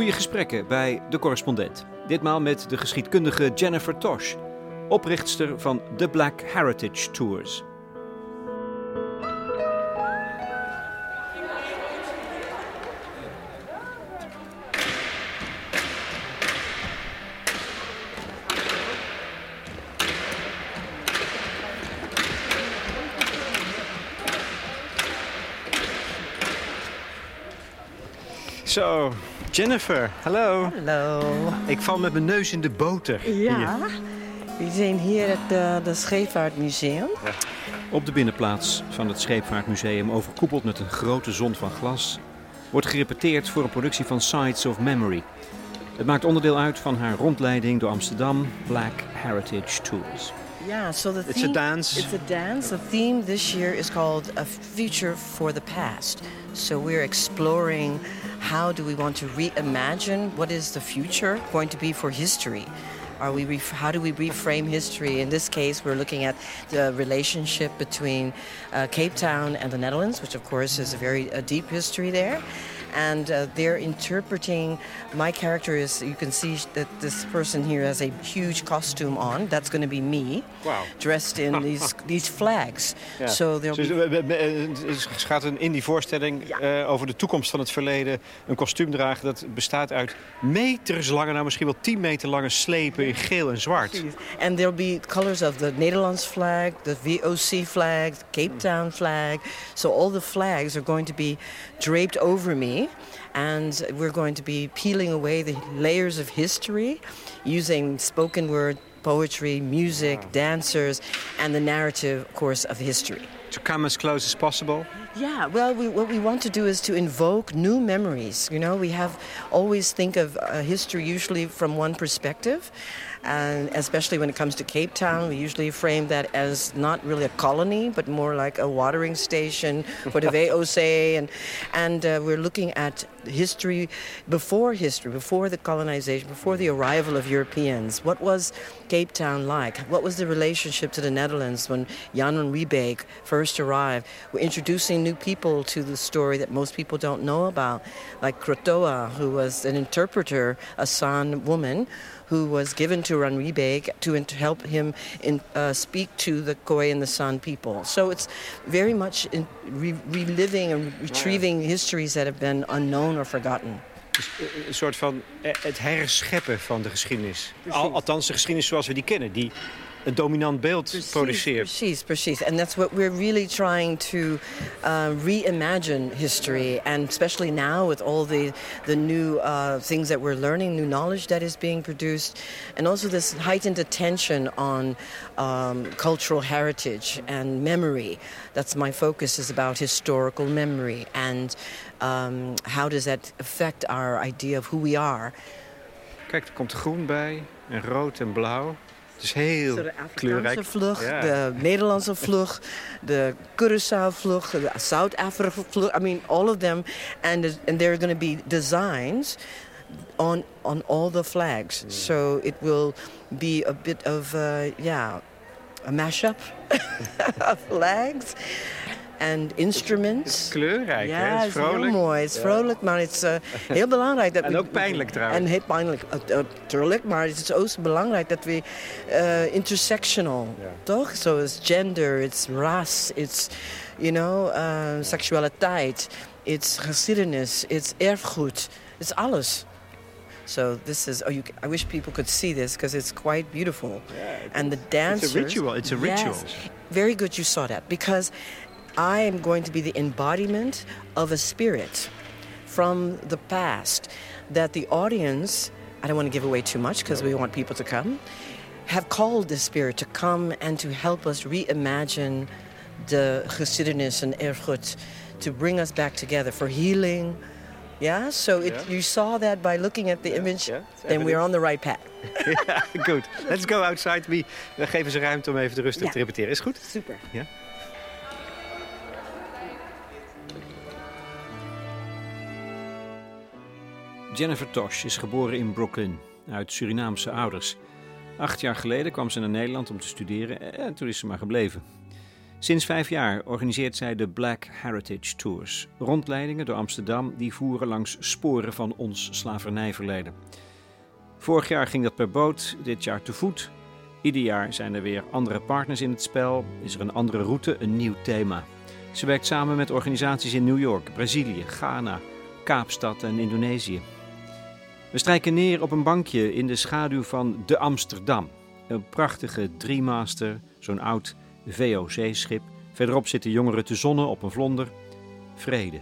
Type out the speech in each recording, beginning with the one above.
Goede gesprekken bij de correspondent. Ditmaal met de geschiedkundige Jennifer Tosh, oprichtster van The Black Heritage Tours. Jennifer, hallo. Hallo. Ik val met mijn neus in de boter. Ja, Hier. we zijn hier at de, de Scheepvaartmuseum. Op de binnenplaats van het Scheepvaartmuseum, overkoepeld met een grote zon van glas, wordt gerepeteerd voor een productie van Sides of Memory. Het maakt onderdeel uit van haar rondleiding door Amsterdam, Black Heritage Tours. Yeah, so the It's a theme, dance. It's a dance. The theme this year is called A Future for the Past. So we're exploring how do we want to reimagine what is the future going to be for history. Are we how do we reframe history? In this case, we're looking at the relationship between uh, Cape Town and the Netherlands, which of course is a very uh, deep history there. And uh, they're interpreting. My character is. You can see that this person here has a huge costume on. That's going to be me, Wauw. dressed in these these flags. So Dus, be gaat een, in die voorstelling Ja. eh, over de toekomst van het verleden een kostuum dragen dat bestaat uit meterslange, nou misschien wel 10 meter lange slepen in geel en zwart. And there'll be colors of the Netherlands flag, the VOC flag, Cape Town flag. So all the flags are going to be draped over me. And we're going to be peeling away the layers of history using spoken word, poetry, music, dancers, and the narrative, of course, of history. To come as close as possible. Yeah, well, we, what we want to do is to invoke new memories. You know, we have always think of uh, history usually from one perspective, and especially when it comes to Cape Town, we usually frame that as not really a colony, but more like a watering station for the VOC, and and uh, we're looking at history before history, before the colonization, before the arrival of Europeans. What was Cape Town like? What was the relationship to the Netherlands when Jan van Riebeeck first arrived? We're introducing new people to the story that most people don't know about, like Krotoa, who was an interpreter, a San woman, who was given to Jan Riebeeck to, help him in, uh, speak to the Khoi and the San people. So it's very much in re- reliving and retrieving histories that have been unknown or forgotten. Dus, eh, een soort van eh, het herscheppen van de geschiedenis. Al, althans, de geschiedenis zoals we die kennen, die een dominant beeld produceert. Precies, precies. And that's what we're really trying to uh, reimagine history, and especially now with all the the new uh, things that we're learning, new knowledge that is being produced, and also this heightened attention on um, cultural heritage and memory. That's my focus is about historical memory and um, how does that affect our idea of who we are. Kijk, er komt groen bij, en rood en blauw. Het is heel de Afrikaanse kleurrijk. vlug, Ja. de Nederlandse vlug, de Curaçao vlug, de South Africa vlug. I mean, all of them. And, and there are going to be designs on, on all the flags. So it will be a bit of, uh, yeah, a mashup of flags and instruments. Kleurrijk, hè? Ja, Het het is is heel vrolijk. mooi. Het is vrolijk, maar het is eh, heel belangrijk. Dat En we- ook pijnlijk trouwens. En heel pijnlijk, eh, eh, tuurlijk. Maar het is ook zo belangrijk dat we eh, intersectional, Ja. toch? Zoals gender, it's ras, it's, you know, eh, seksualiteit, it's geschiedenis, it's erfgoed, it's alles. So this is, oh, you, I wish people could see this because it's quite beautiful. and the dancers. ritual, it's a Yes. ritual. Very good you saw that because I am going to be the embodiment of a spirit from the past that the audience, I don't want to give away too much because we want people to come, have called the spirit to come and to help us reimagine the geschiedenis and erfgoed to bring us back together for healing. Yeah, so it, Yeah. you saw that by looking at the image, yeah, then we're on the right path. Ja, goed. Let's go outside. We, we geven ze ruimte om even de rustig Ja. te repeteren. Is goed? Super. Ja. Jennifer Tosh is geboren in Brooklyn, uit Surinaamse ouders. Acht jaar geleden kwam ze naar Nederland om te studeren en toen is ze maar gebleven. Sinds vijf jaar organiseert zij de Black Heritage Tours. Rondleidingen door Amsterdam die voeren langs sporen van ons slavernijverleden. Vorig jaar ging dat per boot, dit jaar te voet. Ieder jaar zijn er weer andere partners in het spel, is er een andere route, een nieuw thema. Ze werkt samen met organisaties in New York, Brazilië, Ghana, Kaapstad en Indonesië. We strijken neer op een bankje in de schaduw van de Amsterdam. Een prachtige driemaster, zo'n oud VOC-schip. Verderop zitten jongeren te zonnen op een vlonder. Vrede.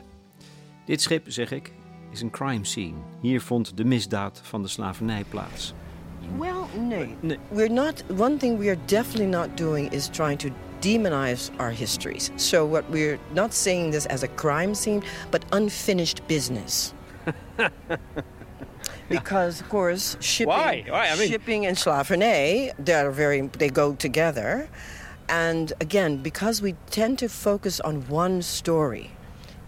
Dit schip, zeg ik, is een crime scene. Hier vond de misdaad van de slavernij plaats. Well, no. no. We're not. One thing we are definitely not doing is trying to demonize our histories. So what we're not saying this as a crime scene, but unfinished business. because of course shipping, Why? Why? I mean... shipping and slavernij they're very they go together, and again because we tend to focus on one story.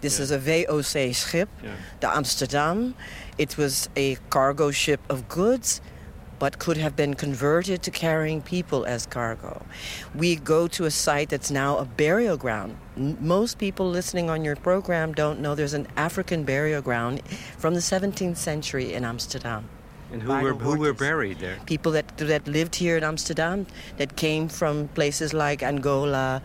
This yeah. is a VOC ship, yeah. the Amsterdam. It was a cargo ship of goods but could have been converted to carrying people as cargo. We go to a site that's now a burial ground. Most people listening on your program don't know there's an African burial ground from the 17th century in Amsterdam. And who were, who were buried there? People that, that lived here in Amsterdam, that came from places like Angola,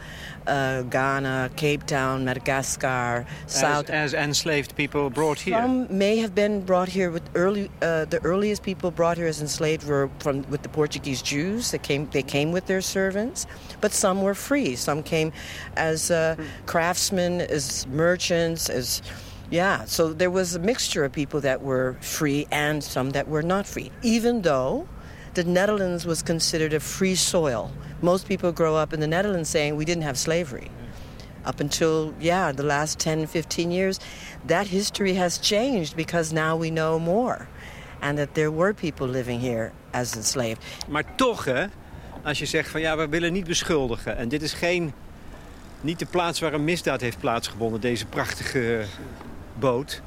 uh, Ghana, Cape Town, Madagascar, South. As enslaved people brought here. Some may have been brought here with early. Uh, the earliest people brought here as enslaved were from with the Portuguese Jews. They came. They came with their servants, but some were free. Some came as uh, craftsmen, as merchants, as yeah, so there was a mixture of people that were free and some that were not free, even though the Netherlands was considered a free soil. Most people grow up in the Netherlands saying we didn't have slavery. Up until, yeah, the last 10, 15 years, that history has changed because now we know more. And that there were people living here as enslaved. Maar toch, hè, als je zegt van ja, we willen niet beschuldigen. En dit is geen, niet de plaats waar een misdaad heeft plaatsgevonden, deze prachtige boot.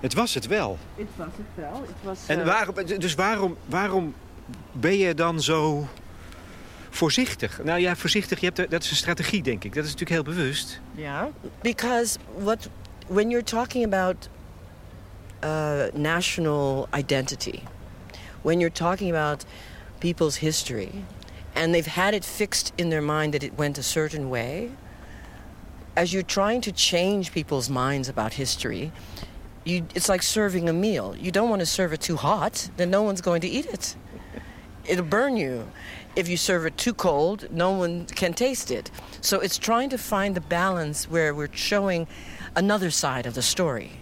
Het was het wel. Het was het wel. Het was, En uh... waarom, dus waarom, waarom ben je dan zo voorzichtig? Nou ja, voorzichtig, je hebt, dat is een strategie, denk ik. Dat is natuurlijk heel bewust. Ja, yeah. because what, when you're talking about uh, national identity, when you're talking about people's history, and they've had it fixed in their mind that it went a certain way as you're trying to change people's minds about history, you, it's like serving a meal. You don't want to serve it too hot, then no one's going to eat it. It'll burn you. If you serve it too cold, no one can taste it. So it's trying to find the balance where we're showing another side of the story.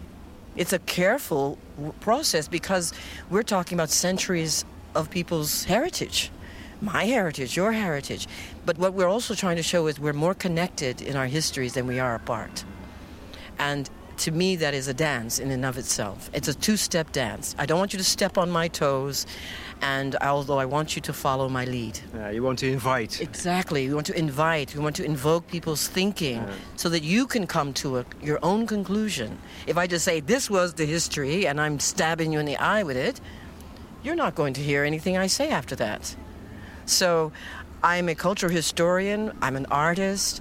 It's a careful process because we're talking about centuries of people's heritage my heritage, your heritage. But what we're also trying to show is we're more connected in our histories than we are apart. And to me, that is a dance in and of itself. It's a two step dance. I don't want you to step on my toes, and although I want you to follow my lead. Yeah, you want to invite. Exactly. We want to invite, we want to invoke people's thinking yeah. so that you can come to a, your own conclusion. If I just say, this was the history, and I'm stabbing you in the eye with it, you're not going to hear anything I say after that. So I'm a cultural historian, I'm an artist,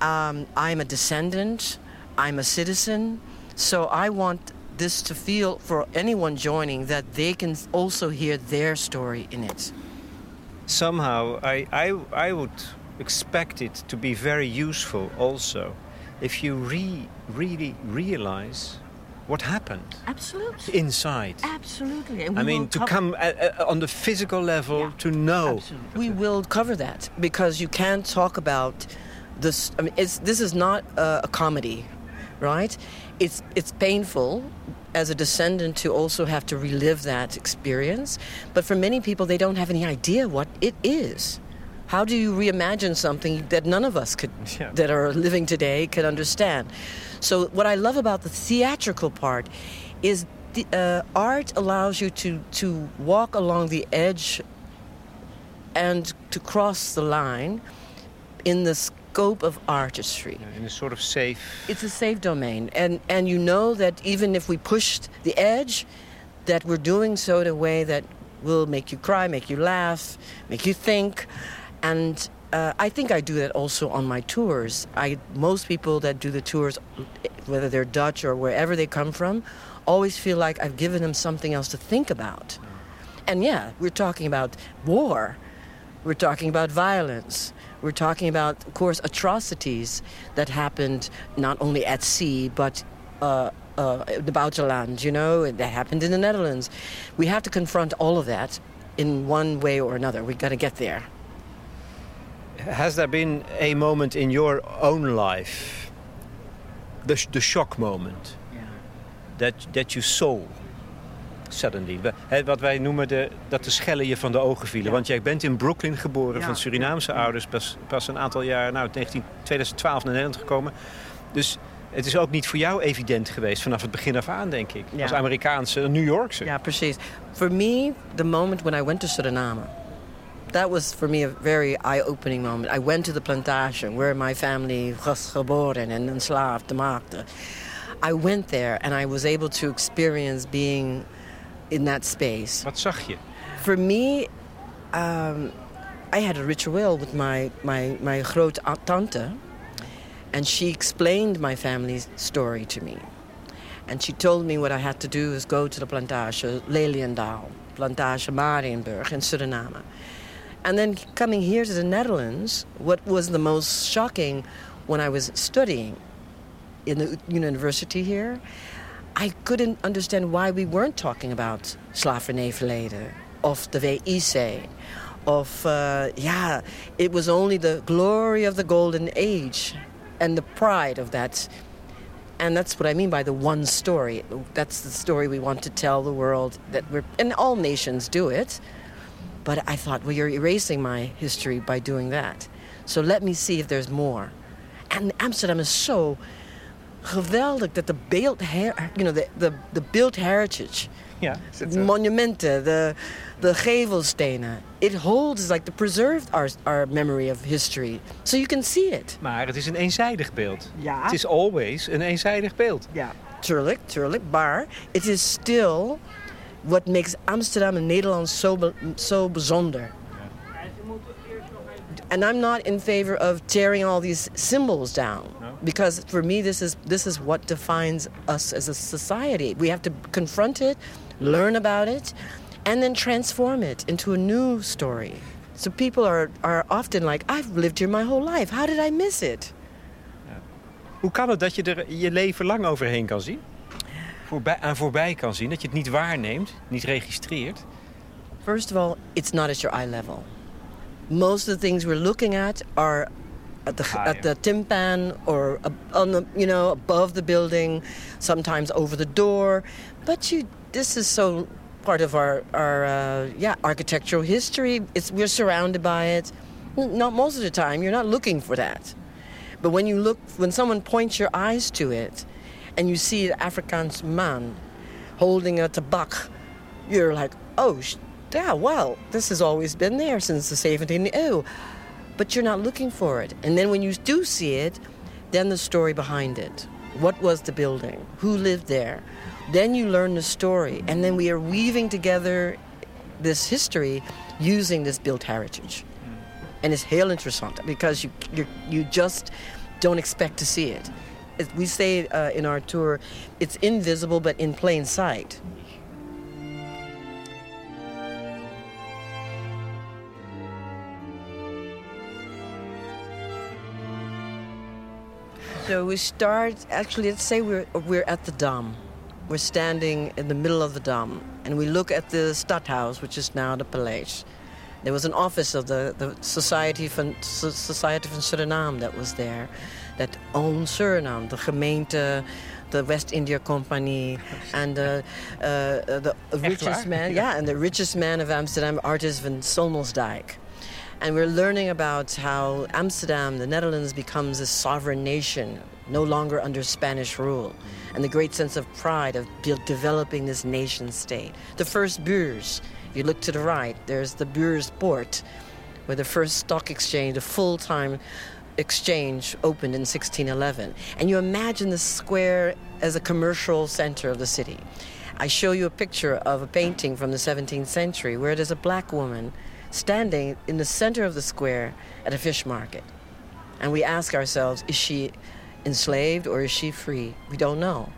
um, I'm a descendant, I'm a citizen. So I want this to feel for anyone joining that they can also hear their story in it. Somehow, I, I, I would expect it to be very useful also if you re, really realize what happened? Absolutely. Inside. Absolutely. I mean to come uh, uh, on the physical level yeah. to know. Absolutely. we will cover that because you can't talk about this i mean this is not a, a comedy right? It's it's painful as a descendant to also have to relive that experience. But for many people they don't have any idea what it is how do you reimagine something that none of us could yeah. that are living today could understand so, what I love about the theatrical part is the uh, art allows you to, to walk along the edge and to cross the line in the scope of artistry. Yeah, in a sort of safe. It's a safe domain, and and you know that even if we pushed the edge, that we're doing so in a way that will make you cry, make you laugh, make you think, and uh, I think I do that also on my tours. I most people that do the tours, whether they're Dutch or wherever they come from, always feel like I've given them something else to think about. And yeah, we're talking about war. We're talking about violence. We're talking about, of course, atrocities that happened not only at sea but uh, uh, the buitenland, you know, that happened in the Netherlands. We have to confront all of that in one way or another. We've got to get there. Has there been a moment in your own life, the, the shock moment, yeah. that, that you saw suddenly? wat wij noemen de, dat de schellen je van de ogen vielen. Want jij bent in Brooklyn geboren van Surinaamse ouders. Pas, pas een aantal jaar, nou 19, 2012 naar Nederland gekomen. Dus het is ook niet voor jou evident geweest vanaf het begin af aan, denk ik. Als Amerikaanse, New Yorkse. Ja, precies. For me, the moment when I went to Suriname... that was for me a very eye-opening moment. I went to the plantation where my family was geboren and enslaved, maakte. I went there and I was able to experience being in that space. Wat zag je? For me, um, I had a ritual with my, my, my groot tante. And she explained my family's story to me. And she told me what I had to do is go to the plantage, Leliendaal, plantage Marienburg in Suriname. And then coming here to the Netherlands, what was the most shocking when I was studying in the university here, I couldn't understand why we weren't talking about slavernijverleden of the WIC of, uh, yeah, it was only the glory of the golden age and the pride of that. And that's what I mean by the one story. That's the story we want to tell the world that we're, and all nations do it. But I thought, well, you're erasing my history by doing that. So let me see if there's more. And Amsterdam is so geweldig that the built, you know, the, the, the built heritage, yeah, monumenten, the the gevelstenen, it holds like the preserved our, our memory of history, so you can see it. Maar het is een eenzijdig beeld. Ja. Het is always een eenzijdig beeld. Ja, tuurlijk, tuurlijk, maar it is still what makes Amsterdam and Nederland so, so bijzonder. And I'm not in favor of tearing all these symbols down no. because for me this is this is what defines us as a society. We have to confront it, learn about it, and then transform it into a new story. So people are, are often like, I've lived here my whole life. How did I miss it? Hoe kan het dat je er je leven lang overheen kan zien? Voorbij, aan voorbij kan zien. Dat je het niet waarneemt, niet registreert. First of all, it's not at your eye level. Most of the things we're looking at are at the, ah, at the timpan or on the, you know, above the building, sometimes over the door. But you, this is so part of our, our uh, yeah, architectural history. It's, we're surrounded by it. Not most of the time, you're not looking for that. But when you look, when someone points your eyes to it, and you see an Afrikaans man holding a tabak, you're like, oh, yeah, well, this has always been there since the 17th eeuw. But you're not looking for it. And then when you do see it, then the story behind it. What was the building? Who lived there? Then you learn the story. And then we are weaving together this history using this built heritage. Mm. And it's heel interessant because you, you, you just don't expect to see it we say uh, in our tour, it's invisible but in plain sight. So we start, actually, let's say we're, we're at the Dam. We're standing in the middle of the Dam, and we look at the Stadhuis, which is now the Paleis. There was an office of the, the Society, van, Society van Suriname that was there that owned Suriname, the gemeente, the West India Company, and the, uh, the richest man, yeah, and the richest man of Amsterdam, Aerssen van Sommelsdijck. And we're learning about how Amsterdam, the Netherlands, becomes a sovereign nation, no longer under Spanish rule, and the great sense of pride of developing this nation state. The first Beurs, if you look to the right, there's the Beurs Port, where the first stock exchange, a full-time exchange opened in 1611. And you imagine the square as a commercial center of the city. I show you a picture of a painting from the 17th century where there's a black woman standing in the center of the square at a fish market. And we ask ourselves, is she enslaved or is she free? We don't know.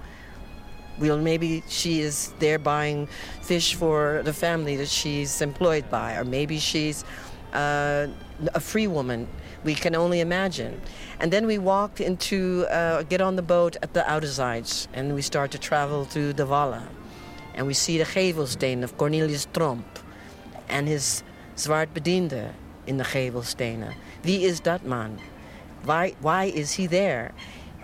Well, maybe she is there buying fish for the family that she's employed by, or maybe she's uh, a free woman. We can only imagine. And then we walk into, uh, get on the boat at the Oudezijds, and we start to travel to the Wallen. And we see the Gevelsteen of Cornelius Tromp and his Zwaardbediende in the Gevelstenen. Wie is that man? Why, why is he there?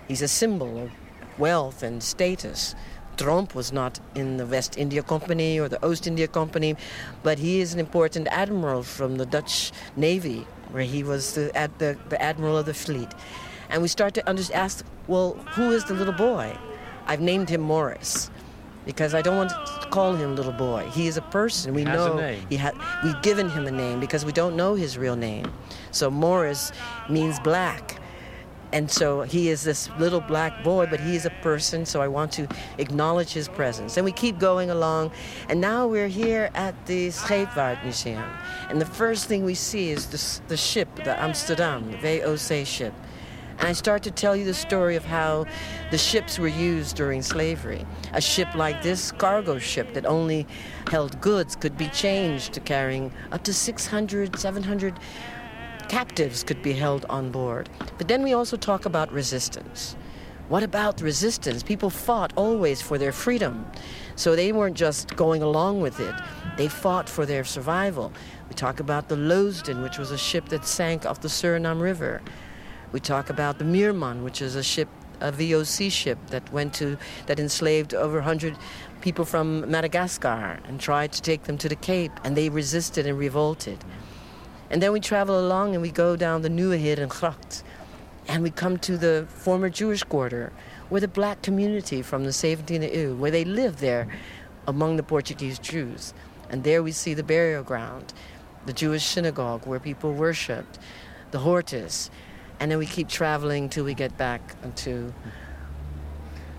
He's a symbol of wealth and status. Tromp was not in the West India Company or the Oost India Company, but he is an important admiral from the Dutch Navy, where he was the, ad, the, the admiral of the fleet. And we start to under, ask, well, who is the little boy? I've named him Morris because I don't want to call him little boy. He is a person. We know he had. We've given him a name because we don't know his real name. So Morris means black. And so he is this little black boy, but he is a person, so I want to acknowledge his presence. And we keep going along, and now we're here at the Scheepvaart Museum. And the first thing we see is the, the ship, the Amsterdam, the VOC ship. And I start to tell you the story of how the ships were used during slavery. A ship like this cargo ship that only held goods could be changed to carrying up to 600, 700 captives could be held on board. But then we also talk about resistance. What about resistance? People fought always for their freedom. So they weren't just going along with it, they fought for their survival. We talk about the Leusden, which was a ship that sank off the Suriname River. We talk about the Meermin, which is a ship, a VOC ship that went to, that enslaved over 100 people from Madagascar and tried to take them to the Cape, and they resisted and revolted. And then we travel along and we go down the Nieuwe Herengracht. And we come to the former Jewish quarter, where the black community from the 17th era, where they lived there among the Portuguese Jews. And there we see the burial ground, the Jewish synagogue where people worshipped, the Hortus. And then we keep traveling till we get back to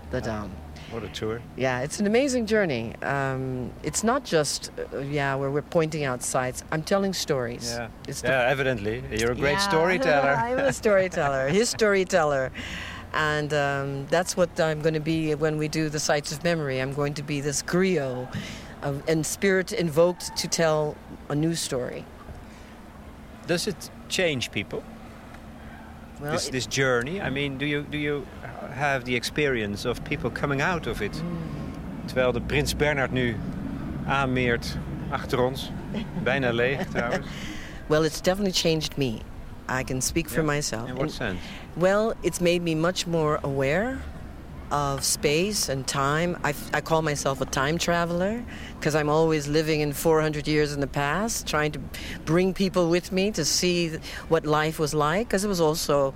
the Dam. What a tour. Yeah, it's an amazing journey. Um, it's not just, uh, yeah, where we're pointing out sites. I'm telling stories. Yeah, It's yeah evidently. You're a great Yeah, storyteller. I'm a storyteller, his storyteller. And um, that's what I'm going to be when we do the Sites of Memory. I'm going to be this griot of, and spirit invoked to tell a new story. Does it change people? Well, this, this journey? I mean, do you, do you have the experience of people coming out of it? Mm. Terwijl de Prins Bernhard nu aanmeert achter ons. Bijna leeg trouwens. well, it's definitely changed me. I can speak for myself. In what And- sense? Well, it's made me much more aware of space and time. I, I call myself a time traveler because I'm always living in 400 years in the past, trying to bring people with me to see what life was like. Because it was also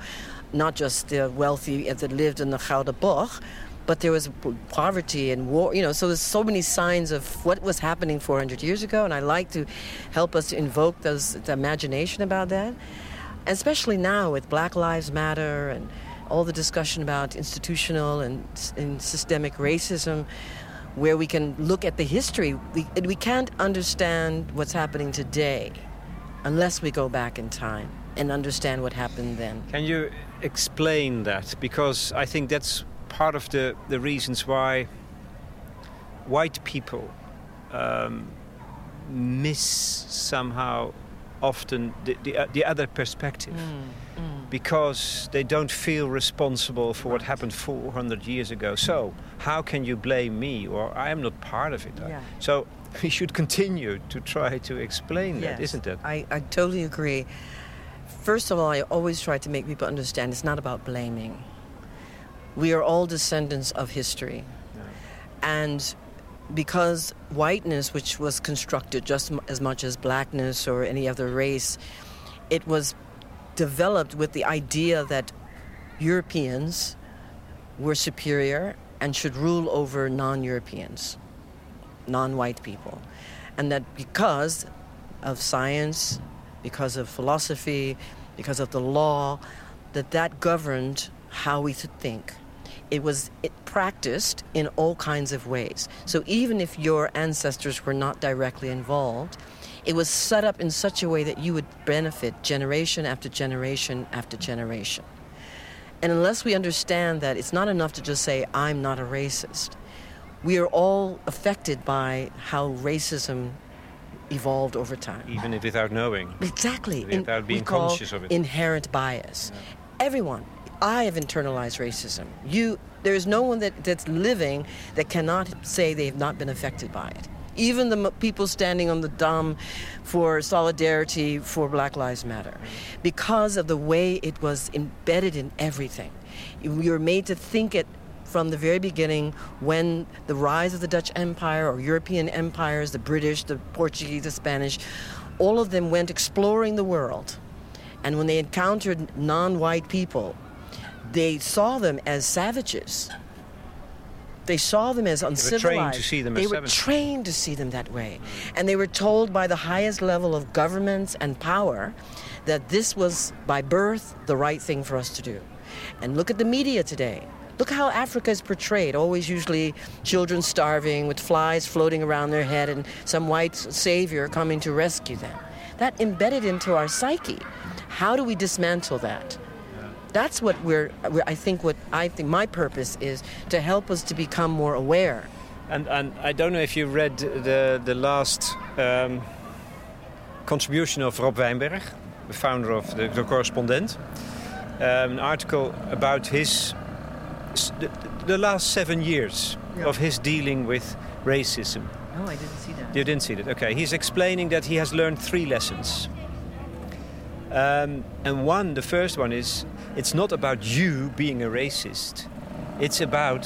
not just the wealthy that lived in the Gouden Bocht, but there was poverty and war. You know, so there's so many signs of what was happening 400 years ago, and I like to help us invoke those the imagination about that especially now with Black Lives Matter and all the discussion about institutional and, and systemic racism, where we can look at the history. We, we can't understand what's happening today unless we go back in time and understand what happened then. Can you explain that? Because I think that's part of the, the reasons why white people um, miss somehow often the, the, uh, the other perspective. Mm. Because they don't feel responsible for what happened 400 years ago. So, how can you blame me? Or I am not part of it. Yeah. So, we should continue to try to explain that, Yes, isn't it? I, I totally agree. First of all, I always try to make people understand it's not about blaming. We are all descendants of history. And because whiteness, which was constructed just as much as blackness or any other race, it was developed with the idea that Europeans were superior and should rule over non Europeans, non white people. And that because of science, because of philosophy, because of the law, that that governed how we should think. It was it practiced in all kinds of ways. So even if your ancestors were not directly involved, It was set up in such a way that you would benefit generation after generation after generation. And unless we understand that it's not enough to just say, I'm not a racist, we are all affected by how racism evolved over time. Even if without knowing. Exactly. Without In- being conscious of it. Inherent bias. Everyone. I have internalized racism. You, there is no one that, that's living that cannot say they have not been affected by it. Even the people standing on the dam for solidarity for Black Lives Matter, because of the way it was embedded in everything. We were made to think it from the very beginning when the rise of the Dutch Empire or European empires, the British, the Portuguese, the Spanish, all of them went exploring the world. And when they encountered non white people, they saw them as savages. They saw them as uncivilized. trained to see them as They were savages. trained to see them that way. Mm. And they were told by the highest level of governments and power that this was, by birth, the right thing for us to do. And look at the media today. Look how Africa is portrayed. Always, usually, children starving with flies floating around their head and some white savior coming to rescue them. That embedded into our psyche. How do we dismantle that? That's what we're. I think what I think my purpose is to help us to become more aware. And, and I don't know if you read the, the last um, contribution of Rob Wijnberg, the founder of the, the Correspondent. Um, an article about his the, the last seven years Yeah. of his dealing with racism. Oh, I didn't see that. You didn't see that? Okay. He's explaining that he has learned three lessons. Um, and one, the first one is it's not about you being a racist, it's about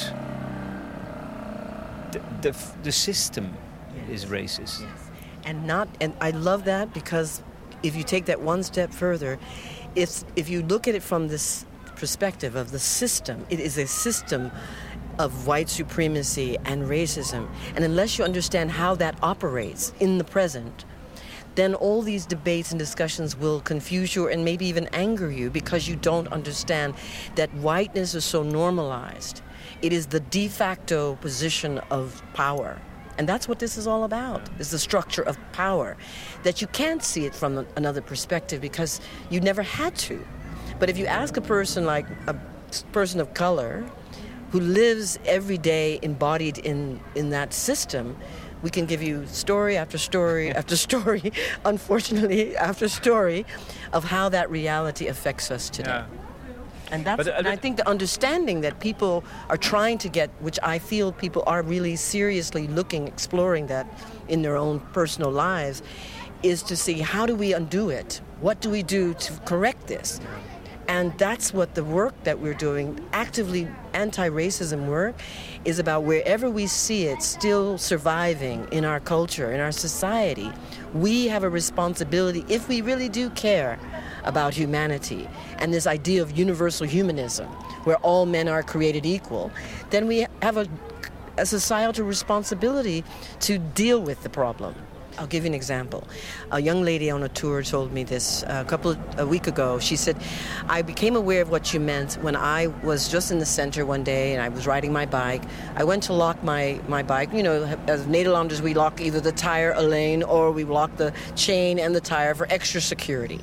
the, the, the system is racist. and not and I love that because if you take that one step further, if if you look at it from this perspective of the system, it is a system of white supremacy and racism. And unless you understand how that operates in the present, then all these debates and discussions will confuse you and maybe even anger you because you don't understand that whiteness is so normalized. It is the de facto position of power. And that's what this is all about, is the structure of power. That you can't see it from another perspective because you never had to. But if you ask a person like a person of color who lives every day embodied in, in that system, we can give you story after story after story, unfortunately, after story, of how that reality affects us today. And that's, But, uh, and I think the understanding that people are trying to get, which I feel people are really seriously looking, exploring that in their own personal lives, is to see how do we undo it? What do we do to correct this? And that's what the work that we're doing, actively anti racism work, is about wherever we see it still surviving in our culture, in our society, we have a responsibility, if we really do care about humanity and this idea of universal humanism, where all men are created equal, then we have a, a societal responsibility to deal with the problem. I'll give you an example. A young lady on a tour told me this uh, a couple a week ago. She said, "I became aware of what you meant when I was just in the center one day and I was riding my bike. I went to lock my, my bike. You know, as Nederlanders, we lock either the tire, a lane, or we lock the chain and the tire for extra security."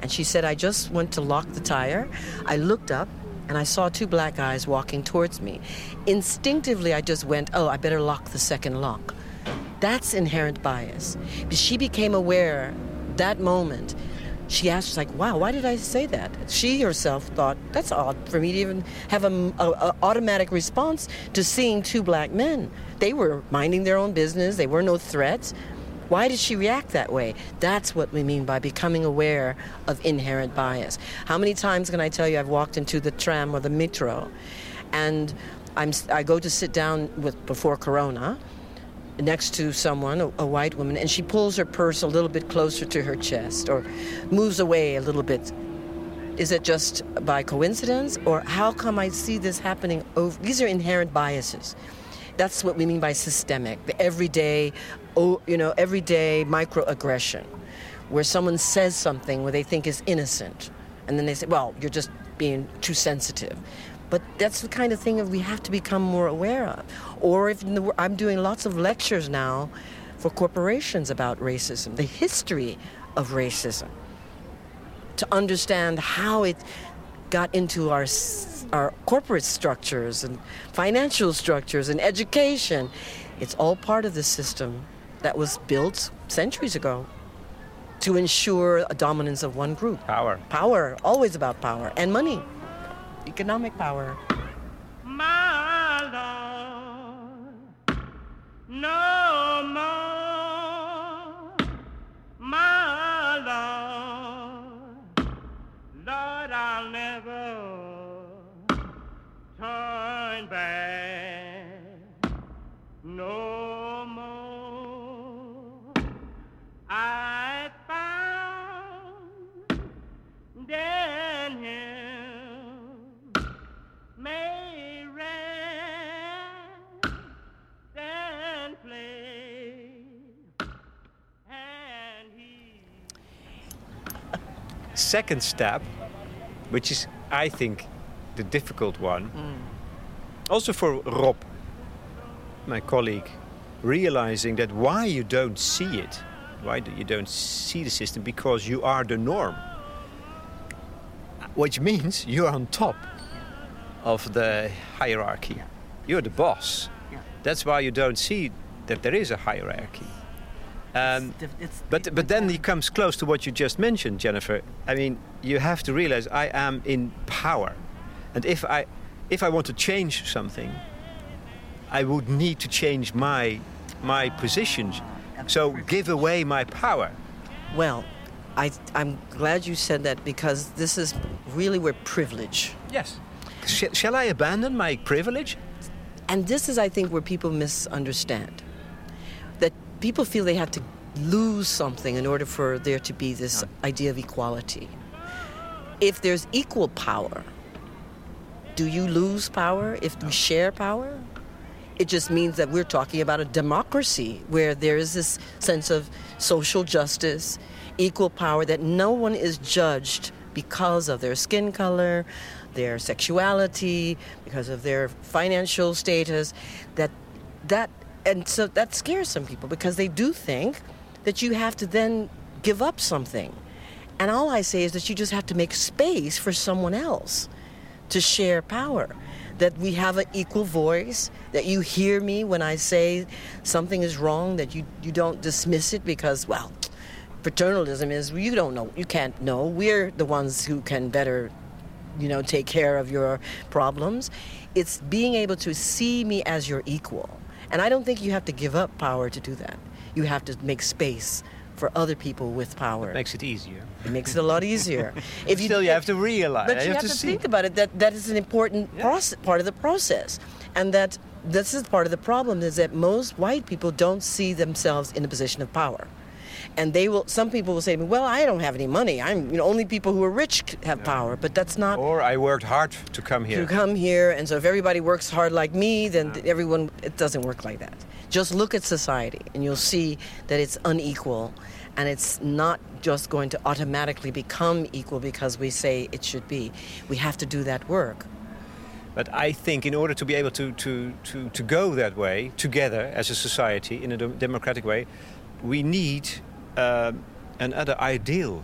And she said, "I just went to lock the tire. I looked up." And I saw two black guys walking towards me. Instinctively, I just went, oh, I better lock the second lock. That's inherent bias. But she became aware that moment. She asked, like, wow, why did I say that? She herself thought, that's odd for me to even have an automatic response to seeing two black men. They were minding their own business, they were no threats. Why did she react that way? That's what we mean by becoming aware of inherent bias. How many times can I tell you I've walked into the tram or the metro and I'm, I go to sit down with, before Corona next to someone, a, a white woman, and she pulls her purse a little bit closer to her chest or moves away a little bit. Is it just by coincidence, or how come I see this happening? Over? These are inherent biases. That's what we mean by systemic, the everyday, oh, you know, everyday microaggression, where someone says something where they think is innocent, and then they say, "Well, you're just being too sensitive." But that's the kind of thing that we have to become more aware of. Or if I'm doing lots of lectures now for corporations about racism, the history of racism, to understand how it got into our our corporate structures and financial structures and education. It's all part of the system that was built centuries ago to ensure a dominance of one group. Power. Power, always about power and money, economic power. My no more. My Lord, Lord, I'll never turn back. No more. I found in Him may second step, which is, I think, the difficult one, mm. also for Rob, my colleague, realizing that why you don't see it, why do you don't see the system, because you are the norm. Which means you're on top of the hierarchy. You're the boss. Yeah. That's why you don't see that there is a hierarchy. Um, but but then he comes close to what you just mentioned, Jennifer. I mean, you have to realize I am in power, and if I if I want to change something, I would need to change my my positions. So give away my power. Well, I, I'm glad you said that because this is really where privilege Yes. Sh- shall I abandon my privilege? And this is, I think, where people misunderstand. People feel they have to lose something in order for there to be this idea of equality. If there's equal power, do you lose power if we share power? It just means that we're talking about a democracy where there is this sense of social justice, equal power, that no one is judged because of their skin color, their sexuality, because of their financial status. That that and so that scares some people because they do think that you have to then give up something. And all I say is that you just have to make space for someone else to share power. That we have an equal voice, that you hear me when I say something is wrong, that you, you don't dismiss it because, well, paternalism is you don't know, you can't know. We're the ones who can better, you know, take care of your problems. It's being able to see me as your equal. And I don't think you have to give up power to do that. You have to make space for other people with power. It makes it easier. It makes it a lot easier. if you Still, you have to realize. but you have, to, to, think about it that that is an important process, part of the process, and that this is part of the problem is that most white people don't see themselves in a position of power, and they will. Some people will say to me, "Well, I don't have any money. I'm you know only people who are rich have power," but that's not. Or I worked hard to come here. To come here, and so if everybody works hard like me, then everyone it doesn't work like that. Just look at society, and you'll see that it's unequal, and it's not just going to automatically become equal because we say it should be. We have to do that work. But I think in order to be able to, to, to, to go that way together as a society in a democratic way, we need um, another ideal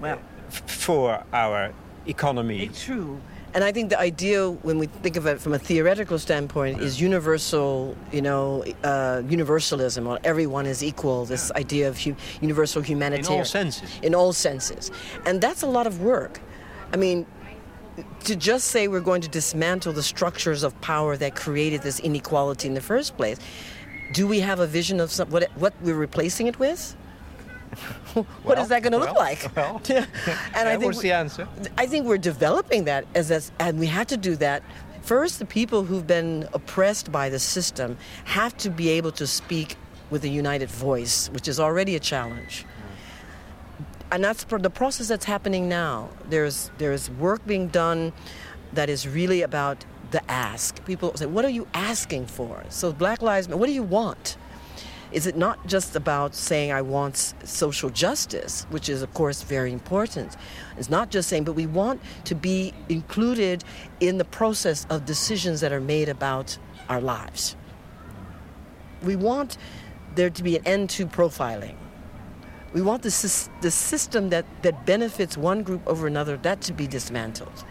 Well, f- for our economy. it's true. And I think the idea, when we think of it from a theoretical standpoint, is universal, you know, uh, universalism, or everyone is equal, this idea of hu- universal humanity. in all senses. in all senses. And that's a lot of work. I mean, to just say we're going to dismantle the structures of power that created this inequality in the first place, do we have a vision of some, what, what we're replacing it with? what is that going to look like? well. and I think we- the answer? I think we're developing that as a, and we have to do that. First, the people who've been oppressed by the system have to be able to speak with a united voice, which is already a challenge. And that's for the process that's happening now. There's there's work being done that is really about the ask. People say, "What are you asking for?" So Black Lives Matter. What do you want? Is it not just about saying I want social justice, which is of course very important? It's not just saying, but we want to be included in the process of decisions that are made about our lives. we want there to be an end to profiling. We want the, the system that, that benefits one group over another, that to be dismantled.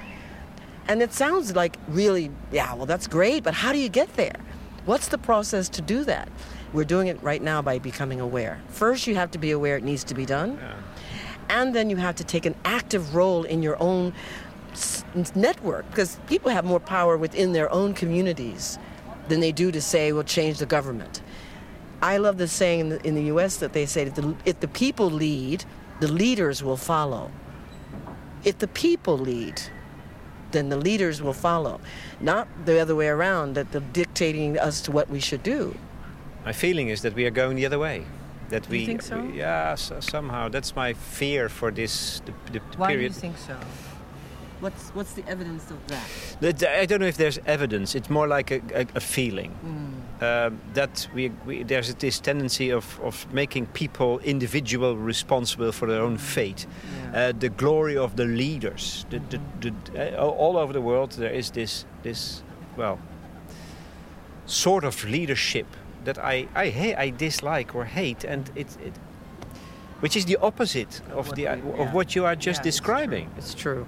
And it sounds like really, yeah, well, that's great, but how do you get there? What's the process to do that? We're doing it right now by becoming aware. First, you have to be aware it needs to be done. And then you have to take an active role in your own s- network because people have more power within their own communities than they do to say, we'll change the government. I love the saying in the, in the U.S. that they say, if the, if the people lead, the leaders will follow. If the people lead, then the leaders will follow. Not the other way around, that they're dictating us to what we should do. My feeling is that we are going the other way. That we, think so? we- yeah, so, somehow that's my fear for this the, the period. Why do you think so? What's, what's the evidence of that? That- I don't know if there's evidence. It's more like a, a, a feeling um, that we, we there's this tendency of, of making people individual responsible for their own fate. Uh, the glory of the leaders. The, the, the, uh, all over the world there is this this well sort of leadership that I I, ha- I dislike or hate, and it, it which is the opposite of what the we- of what you are just Yeah, it's describing. It's true.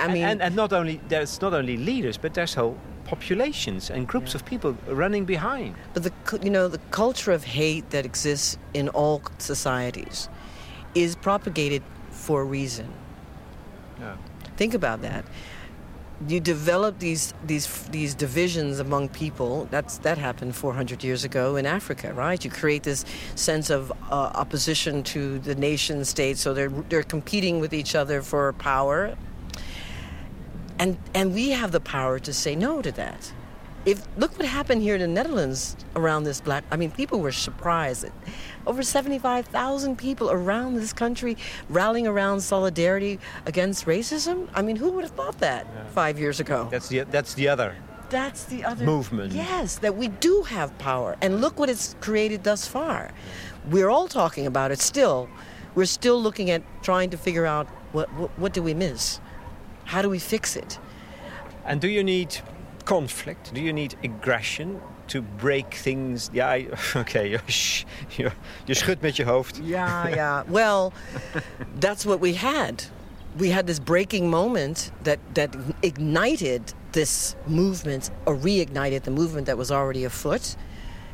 I And- mean, and, and not only there's not only leaders, but there's whole populations and groups of people running behind. But the you know the culture of hate that exists in all societies is propagated for a reason. Yeah. Think about that. You develop these these these divisions among people. That's that happened 400 years ago in Africa, right? You create this sense of uh, opposition to the nation state, so they're they're competing with each other for power. And and we have the power to say no to that. If look what happened here in the Netherlands around this black. I mean, people were surprised. That over 75,000 people around this country rallying around solidarity against racism. I mean, who would have thought that five years ago? That's the that's the other. That's the other Movement. Yes, that we do have power, and look what it's created thus far. We're all talking about it still. We're still looking at trying to figure out what what, what do we miss? How do we fix it? And do you need conflict? Do you need aggression to break things? Ja, I- oké, je, je, je schudt met je hoofd. Yeah, yeah. Well, that's what we had. We had this breaking moment that, that ignited this movement, or reignited the movement that was already afoot.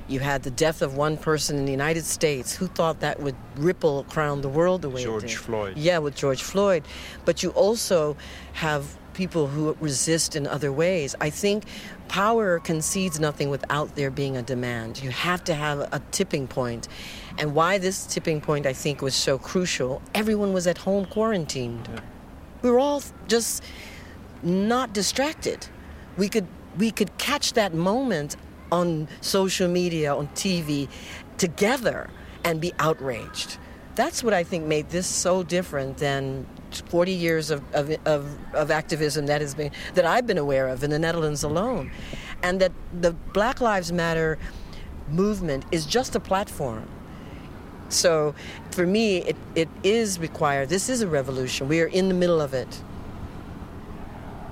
You had the death of one person in the United States. Who thought that would ripple around the world the way George it did? Floyd. Yeah, with George Floyd. But you also have people who resist in other ways. I think power concedes nothing without there being a demand. You have to have a tipping point. And why this tipping point, I think, was so crucial, everyone was at home quarantined. We were all just not distracted. We could we could catch that moment on social media, on TV, together and be outraged. That's what I think made this so different than 40 years of, of, of, of activism that has been that I've been aware of in the Netherlands alone. And that the Black Lives Matter movement is just a platform. So for me, it, it is required. This is a revolution. We are in the middle of it.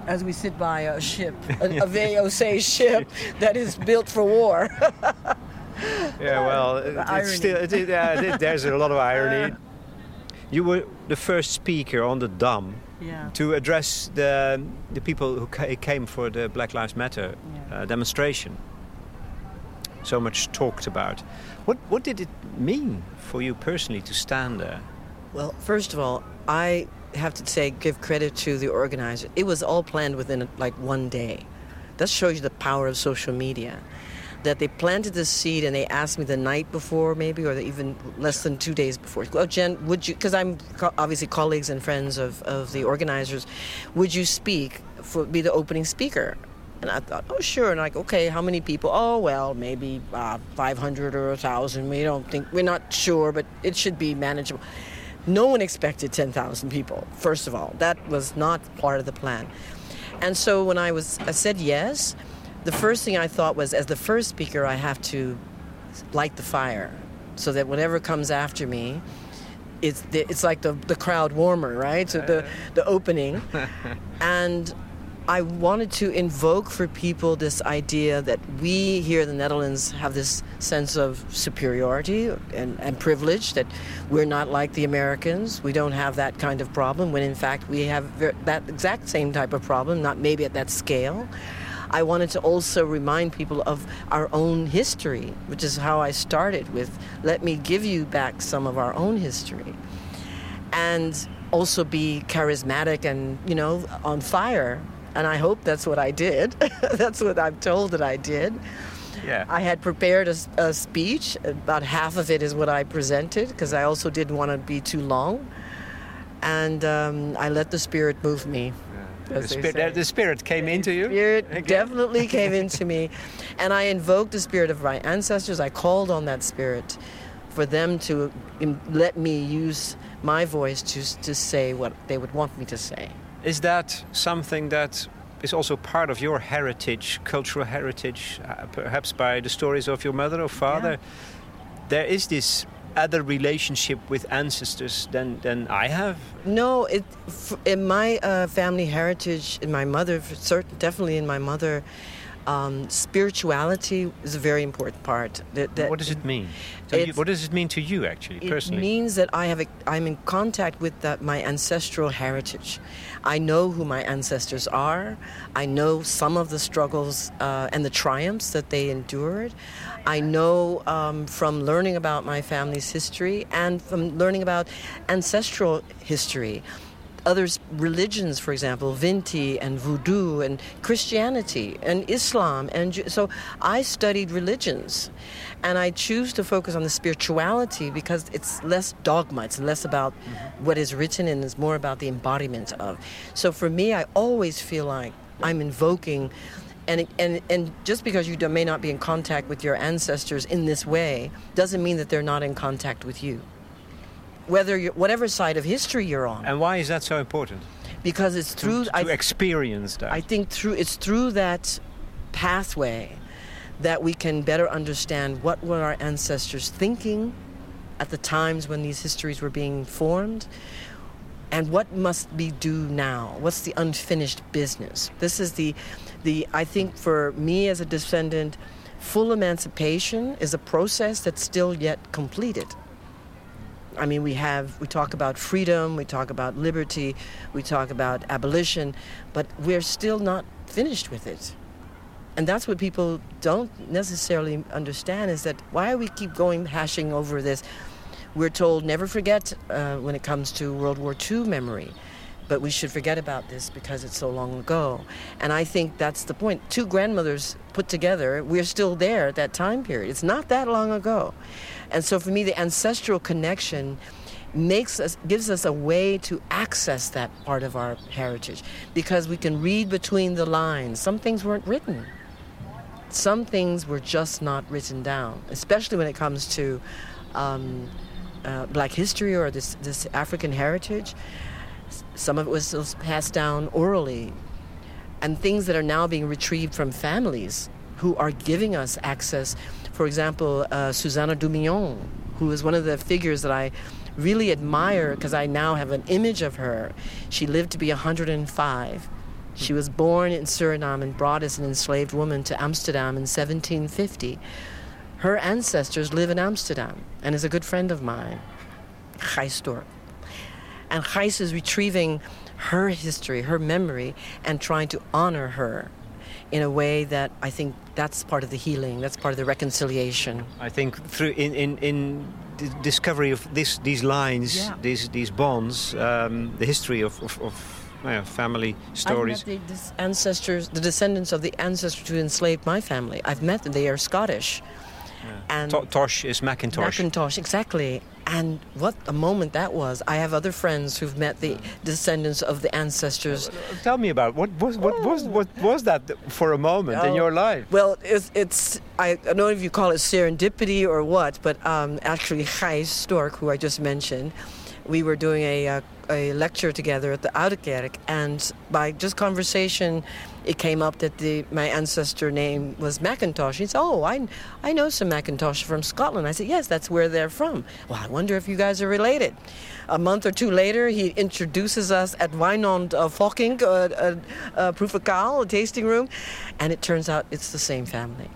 As we sit by a ship, a, a VOC ship that is built for war. Yeah, well, it- it's still, it, it- yeah, it- there's a lot of irony. You were the first speaker on the Dam yeah. to address the, the people who ca- came for the Black Lives Matter uh, demonstration. So much talked about. What, what did it mean for you personally to stand there? Well, first of all, I have to say, give credit to the organizer. It was all planned within like one day. That shows you the power of social media. That they planted the seed and they asked me the night before, maybe, or even less than two days before. Well, Jen, would you? Because I'm obviously colleagues and friends of, of the organizers. Would you speak for be the opening speaker? And I thought, oh, sure. And like, okay, how many people? Oh, well, maybe uh, 500 or 1,000. We don't think, we're not sure, but it should be manageable. No one expected 10,000 people, first of all. That was not part of the plan. And so when I was, I said yes, the first thing I thought was, as the first speaker, I have to light the fire so that whatever comes after me, it's, the, it's like the, the crowd warmer, right? So the, the opening. and I wanted to invoke for people this idea that we here in the Netherlands have this sense of superiority and, and privilege, that we're not like the Americans. We don't have that kind of problem, when in fact we have that exact same type of problem, not maybe at that scale. I wanted to also remind people of our own history, which is how I started with let me give you back some of our own history. And also be charismatic and, you know, on fire. And I hope that's what I did. that's what I'm told that I did. Yeah. I had prepared a, a speech. About half of it is what I presented because I also didn't want to be too long. And um, I let the spirit move me. The spirit, the spirit came into you. Spirit definitely came into me. And I invoked the spirit of my ancestors. I called on that spirit for them to let me use my voice to, to say what they would want me to say. Is that something that is also part of your heritage, cultural heritage, uh, perhaps by the stories of your mother or father? There is this other relationship with ancestors than, than I have. No, it f- in my uh, family heritage, in my mother, for certain, definitely in my mother, um, spirituality is a very important part. That, that what does it mean? To you, what does it mean to you, actually, It personally? It means that I have a, I'm in contact with that, my ancestral heritage. I know who my ancestors are. I know some of the struggles uh, and the triumphs that they endured. I know um, from learning about my family's history and from learning about ancestral history. Others religions, for example, Winti and Voodoo and Christianity and Islam, and so I studied religions, and I choose to focus on the spirituality because it's less dogma, it's less about mm-hmm. what is written and it's more about the embodiment of. So for me, I always feel like I'm invoking. And, and, and just because you may not be in contact with your ancestors in this way doesn't mean that they're not in contact with you. Whether you're, whatever side of history you're on, and why is that so important? because it's To, through to I, experience that. I think through it's through that pathway that we can better understand what were our ancestors thinking at the times when these histories were being formed and what must we do now what's the unfinished business this is the the i think for me as a descendant full emancipation is a process that's still yet completed I mean, we have, we talk about freedom, we talk about liberty, we talk about abolition, but we're still not finished with it. And that's what people don't necessarily understand is that why we keep going hashing over this. We're told never forget uh, when it comes to World War II memory, but we should forget about this because it's so long ago. And I think that's the point. Two grandmothers put together, we're still there at that time period. It's not that long ago. And so for me, the ancestral connection makes us gives us a way to access that part of our heritage because we can read between the lines. Some things weren't written. Some things were just not written down, especially when it comes to um, uh, Black history or this this African heritage. Some of it was passed down orally, and things that are now being retrieved from families who are giving us access. For example, uh, Susanna Dumillon, who is one of the figures that I really admire because I now have an image of her. She lived to be 105. She was born in Suriname and brought as an enslaved woman to Amsterdam in 1750. Her ancestors live in Amsterdam and is a good friend of mine, Gijs. And Gijs is retrieving her history, her memory, and trying to honor her in a way that I think that's part of the healing, that's part of the reconciliation. I think through in in, in the discovery of this these lines, Yeah. these these bonds, um, the history of of, of well, family stories. I've met the ancestors, the descendants of the ancestors who enslaved my family. I've met them. They are Scottish. And To- Tosh is Macintosh. Macintosh, exactly. And what a moment that was. I have other friends who've met the descendants of the ancestors. Tell me about what was what was what was that for a moment in Oh. your life? Well, it's, it's I don't know if you call it serendipity or what, but um, actually Gijs Stork, who I just mentioned, we were doing a, uh, a lecture together at the Oude Kerk, and by just conversation, it came up that the my ancestor name was Macintosh. He said, "Oh, I, I know some Macintosh from Scotland." I said, "Yes, that's where they're from." Well, I wonder if you guys are related. A month or two later, he introduces us at Wynand uh, Fockink, uh, uh, uh, a tasting room, and it turns out it's the same family.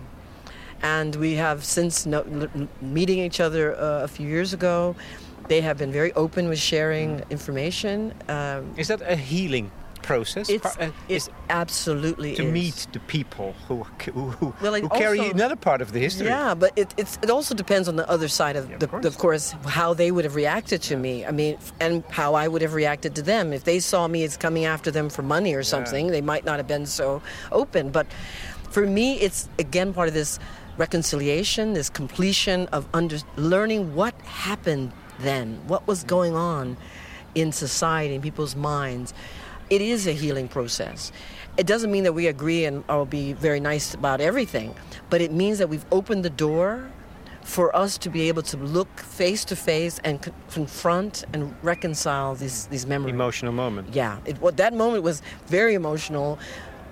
And we have since no, meeting each other uh, a few years ago. They have been very open with sharing information. Um, Is that a healing process? it's, uh, it is absolutely to is. meet the people who who, who, Well, who carry another part of the history. Yeah, but it, it's, it also depends on the other side of, Yeah, of the, course. of course, how they would have reacted to me. I mean, and how I would have reacted to them. If they saw me as coming after them for money or something, they might not have been so open. But for me, it's again part of this reconciliation, this completion of under, learning what happened then, what was going on in society, in people's minds. It is a healing process. It doesn't mean that we agree and I'll be very nice about everything, but it means that we've opened the door for us to be able to look face to face and con- confront and reconcile these these memories. Emotional moment. Yeah, it, what that moment was very emotional,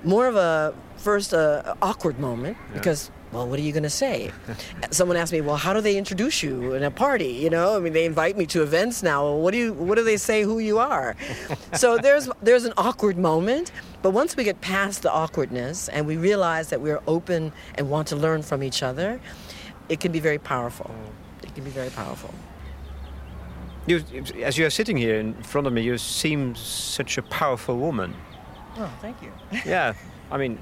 more of a first uh, awkward moment because well, what are you going to say? Someone asked me, well, how do they introduce you in a party? You know, I mean, they invite me to events now. Well, what do you? What do they say who you are? so there's there's an awkward moment, but once we get past the awkwardness and we realize that we're open and want to learn from each other, it can be very powerful. Mm. It can be very powerful. You, as you are sitting here in front of me, you seem such a powerful woman. Oh, thank you. yeah, I mean,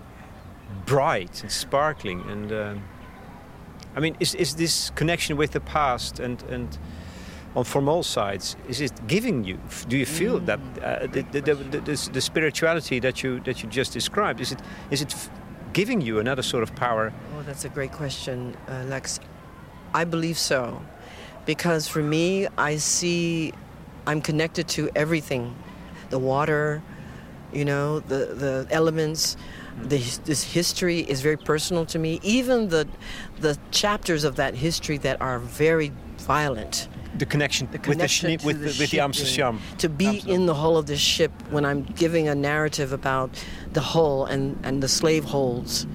bright and sparkling, and um, I mean, is is this connection with the past and and on from all sides? Is it giving you? Do you feel that uh, the, the, the, the, the, the spirituality that you that you just described? Is it is it f- giving you another sort of power? Oh, that's a great question, uh, Lex. I believe so. Because for me, I see I'm connected to everything the water, you know, the, the elements. The, this history is very personal to me. Even the, the chapters of that history that are very violent. The connection, The with the connection with the the, with the. Amsterdam. To be Amsterdam. in the hull of this ship when I'm giving a narrative about the hull and, and the slave holds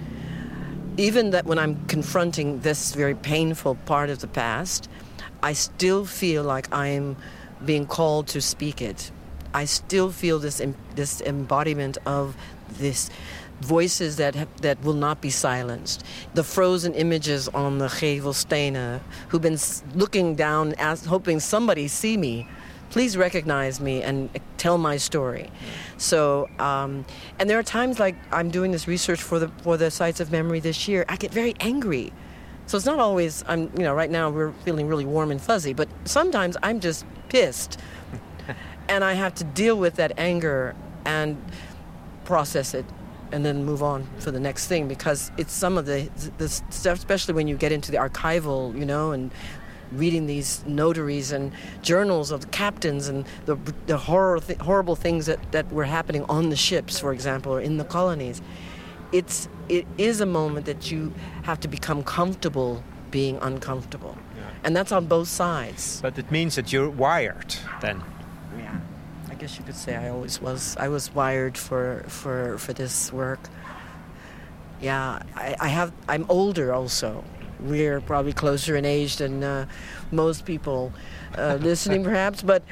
even that when I'm confronting this very painful part of the past, I still feel like I'm being called to speak it. I still feel this this embodiment of this voices that have, that will not be silenced. The frozen images on the Gevelstenen, who've been looking down, as, hoping somebody see me. Please recognize me and tell my story. So, um, and there are times like I'm doing this research for the for the sites of memory this year. I get very angry. So it's not always I'm you know right now we're feeling really warm and fuzzy, but sometimes I'm just pissed, and I have to deal with that anger and process it, and then move on for the next thing because it's some of the the stuff, especially when you get into the archival, you know, and reading these notaries and journals of the captains and the, the horror th- horrible things that, that were happening on the ships, for example, or in the colonies. It's it is a moment that you have to become comfortable being uncomfortable, and that's on both sides. But it means that you're wired then. Yeah, I guess you could say I always was. I was wired for for for this work. Yeah, I, I have. I'm older also. We're probably closer in age than uh, most people uh, listening, perhaps. But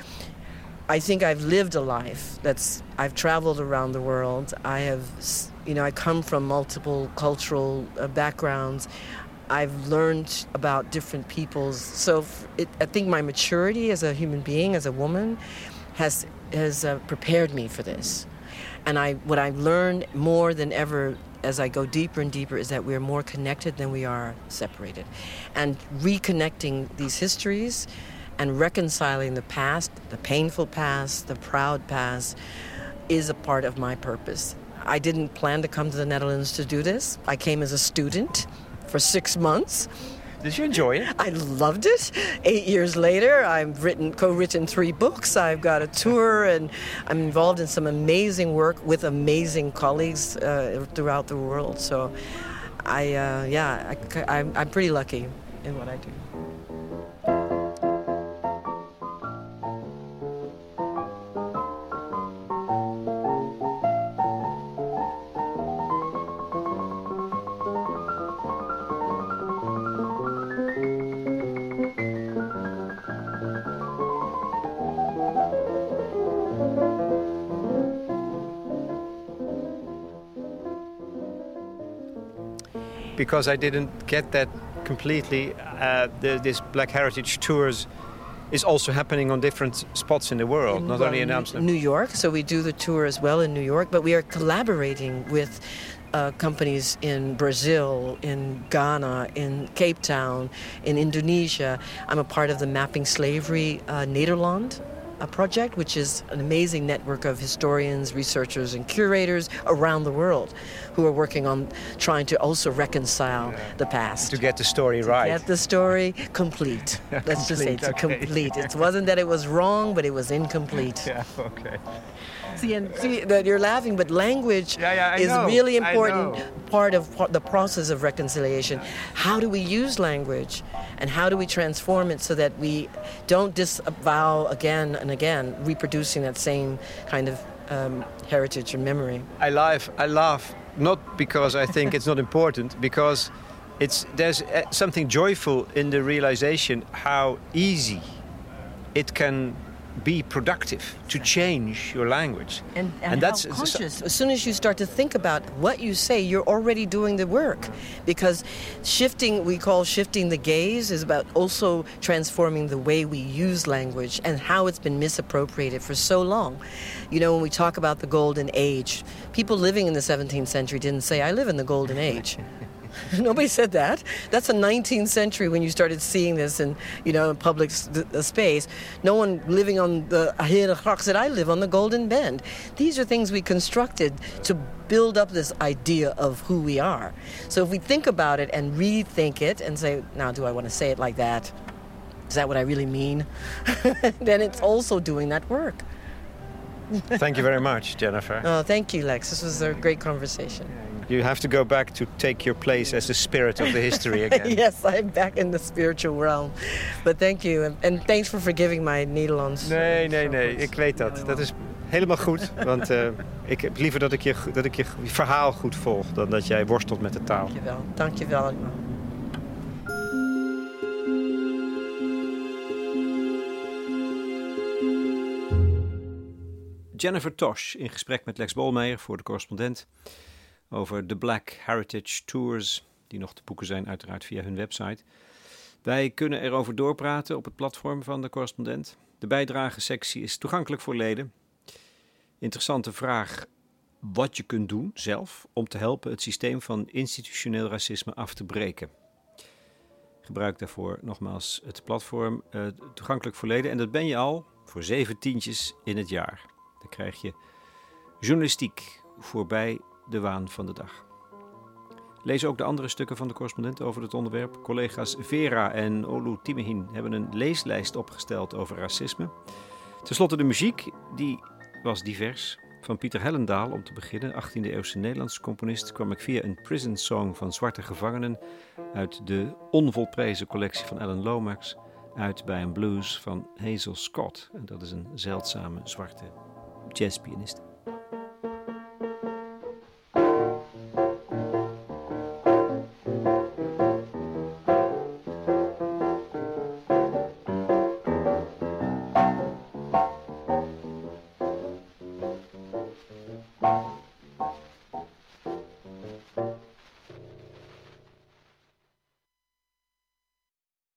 I think I've lived a life. That's I've traveled around the world. I have, you know, I come from multiple cultural uh, backgrounds. I've learned about different peoples. So it, I think my maturity as a human being, as a woman, has has uh, prepared me for this. And I, what I've learned more than ever as I go deeper and deeper is that we're more connected than we are separated. And reconnecting these histories and reconciling the past, the painful past, the proud past, is a part of my purpose. I didn't plan to come to the Netherlands to do this. I came as a student for six months. Did you enjoy it? I loved it. Eight years later, I've written, co-written three books. I've got a tour, and I'm involved in some amazing work with amazing colleagues uh, throughout the world. So, I, uh, yeah, I, I'm, I'm pretty lucky in what I do. Because I didn't get that completely. Uh, the, this Black Heritage Tours is also happening on different spots in the world, not only in New- Amsterdam. New York, so we do the tour as well in New York, but we are collaborating with uh, companies in Brazil, in Ghana, in Cape Town, in Indonesia. I'm a part of the Mapping Slavery uh, Nederland uh, project, which is an amazing network of historians, researchers, and curators around the world who are working on trying to also reconcile the past. to get the story right. To get the story complete. Let's just say it's Complete, okay. complete. It wasn't that it was wrong, but it was incomplete. Yeah, okay. See, and see that you're laughing, but language Yeah, yeah, is know, really important part of part- the process of reconciliation. How do we use language, and how do we transform it so that we don't disavow again and again, reproducing that same kind of um, heritage and memory? I laugh. I laugh not because I think it's not important, because it's there's uh, something joyful in the realization how easy it can be productive to change your language. And, and, And that's- how conscious. As soon as you start to think about what you say, you're already doing the work. Because shifting, we call shifting the gaze, is about also transforming the way we use language and how it's been misappropriated for so long. You know, when we talk about the golden age, people living in the 17th century didn't say, I live in the golden age. Nobody said that. That's the 19th century when you started seeing this in, you know, in public s- th- uh, space. No one living on the Herengracht said, I live on the Golden Bend. These are things we constructed to build up this idea of who we are. So if we think about it and rethink it and say, now, do I want to say it like that? Is that what I really mean? then it's also doing that work. Thank you very much, Jennifer. Oh, thank you, Lex. This was a great conversation. You have to go back to take your place as the spirit of the history again. yes, I'm back in the spiritual realm. But thank you. And, and thanks for forgiving my Nederlands. Nee, nee, nee, ik weet dat. Dat is helemaal goed. Want eh, ik heb liever dat ik, je, dat ik je verhaal goed volg dan dat jij worstelt met de taal. Dankjewel. Dankjewel allemaal. Jennifer Tosh in gesprek met Lex Bolmeijer voor de correspondent over de Black Heritage Tours, die nog te boeken zijn uiteraard via hun website. Wij kunnen erover doorpraten op het platform van de correspondent. De bijdragesectie is toegankelijk voor leden. Interessante vraag wat je kunt doen zelf om te helpen het systeem van institutioneel racisme af te breken. Gebruik daarvoor nogmaals het platform eh, toegankelijk voor leden. En dat ben je al voor zeven tientjes in het jaar. Dan krijg je journalistiek voorbij de waan van de dag. Lees ook de andere stukken van de correspondent over het onderwerp. Collega's Vera en Olu Timehin hebben een leeslijst opgesteld over racisme. Ten slotte de muziek, die was divers. Van Pieter Hellendaal om te beginnen, 18e-eeuwse Nederlandse componist, kwam ik via een prison song van zwarte gevangenen uit de onvolprezen collectie van Alan Lomax uit bij een blues van Hazel Scott. En dat is een zeldzame zwarte jazzpianist.